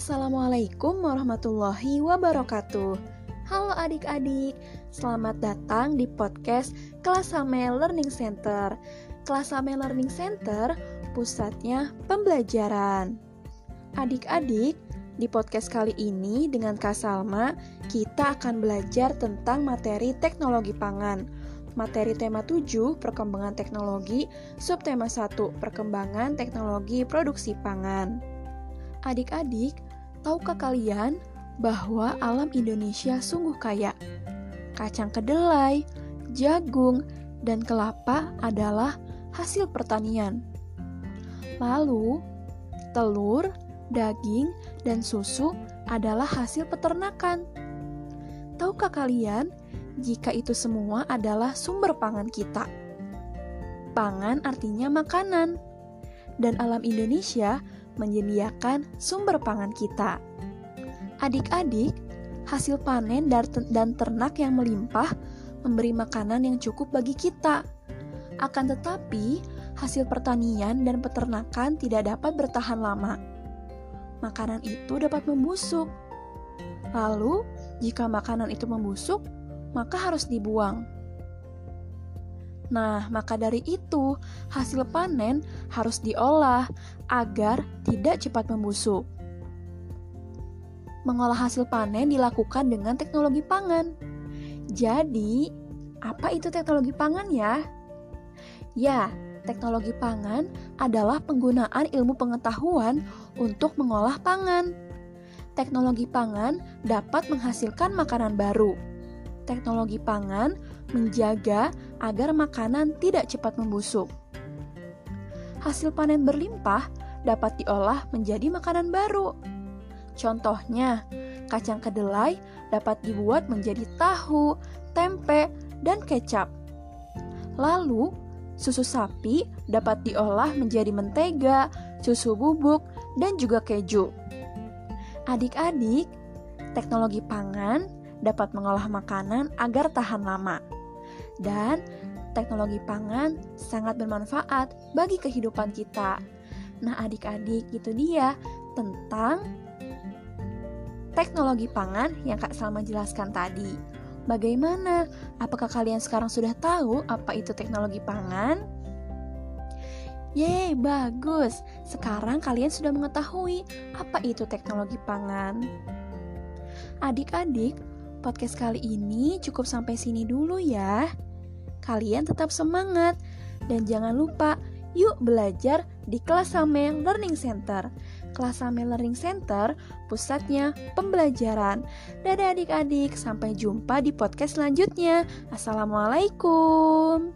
Assalamualaikum warahmatullahi wabarakatuh. Halo adik-adik, selamat datang di podcast Kelas Hame Learning Center. Kelas Hame Learning Center pusatnya pembelajaran. Adik-adik, di podcast kali ini dengan Kak Salma, kita akan belajar tentang materi teknologi pangan. Materi tema 7, perkembangan teknologi, subtema 1, perkembangan teknologi produksi pangan. Adik-adik, tahukah kalian bahwa alam Indonesia sungguh kaya. Kacang kedelai, jagung, dan kelapa adalah hasil pertanian. Lalu, telur, daging, dan susu adalah hasil peternakan. Tahukah kalian jika itu semua adalah sumber pangan kita? Pangan artinya makanan, dan alam Indonesia menyediakan sumber pangan kita. Adik-adik, hasil panen dan ternak yang melimpah memberi makanan yang cukup bagi kita. Akan tetapi, hasil pertanian dan peternakan tidak dapat bertahan lama. Makanan itu dapat membusuk. Lalu, jika makanan itu membusuk, maka harus dibuang. Nah, maka dari itu, hasil panen harus diolah agar tidak cepat membusuk mengolah hasil panen dilakukan dengan teknologi pangan. Jadi, apa itu teknologi pangan ya? Ya, teknologi pangan adalah penggunaan ilmu pengetahuan untuk mengolah pangan. Teknologi pangan dapat menghasilkan makanan baru. Teknologi pangan menjaga agar makanan tidak cepat membusuk. Hasil panen berlimpah dapat diolah menjadi makanan baru. Contohnya, kacang kedelai dapat dibuat menjadi tahu, tempe, dan kecap. Lalu, susu sapi dapat diolah menjadi mentega, susu bubuk, dan juga keju. Adik-adik, teknologi pangan dapat mengolah makanan agar tahan lama. Dan teknologi pangan sangat bermanfaat bagi kehidupan kita. Nah, adik-adik, itu dia tentang teknologi pangan yang Kak Salma jelaskan tadi. Bagaimana? Apakah kalian sekarang sudah tahu apa itu teknologi pangan? Yeay, bagus. Sekarang kalian sudah mengetahui apa itu teknologi pangan. Adik-adik, podcast kali ini cukup sampai sini dulu ya. Kalian tetap semangat dan jangan lupa yuk belajar di kelas Same Learning Center. Kelas Same Learning Center pusatnya pembelajaran. Dadah adik-adik, sampai jumpa di podcast selanjutnya. Assalamualaikum.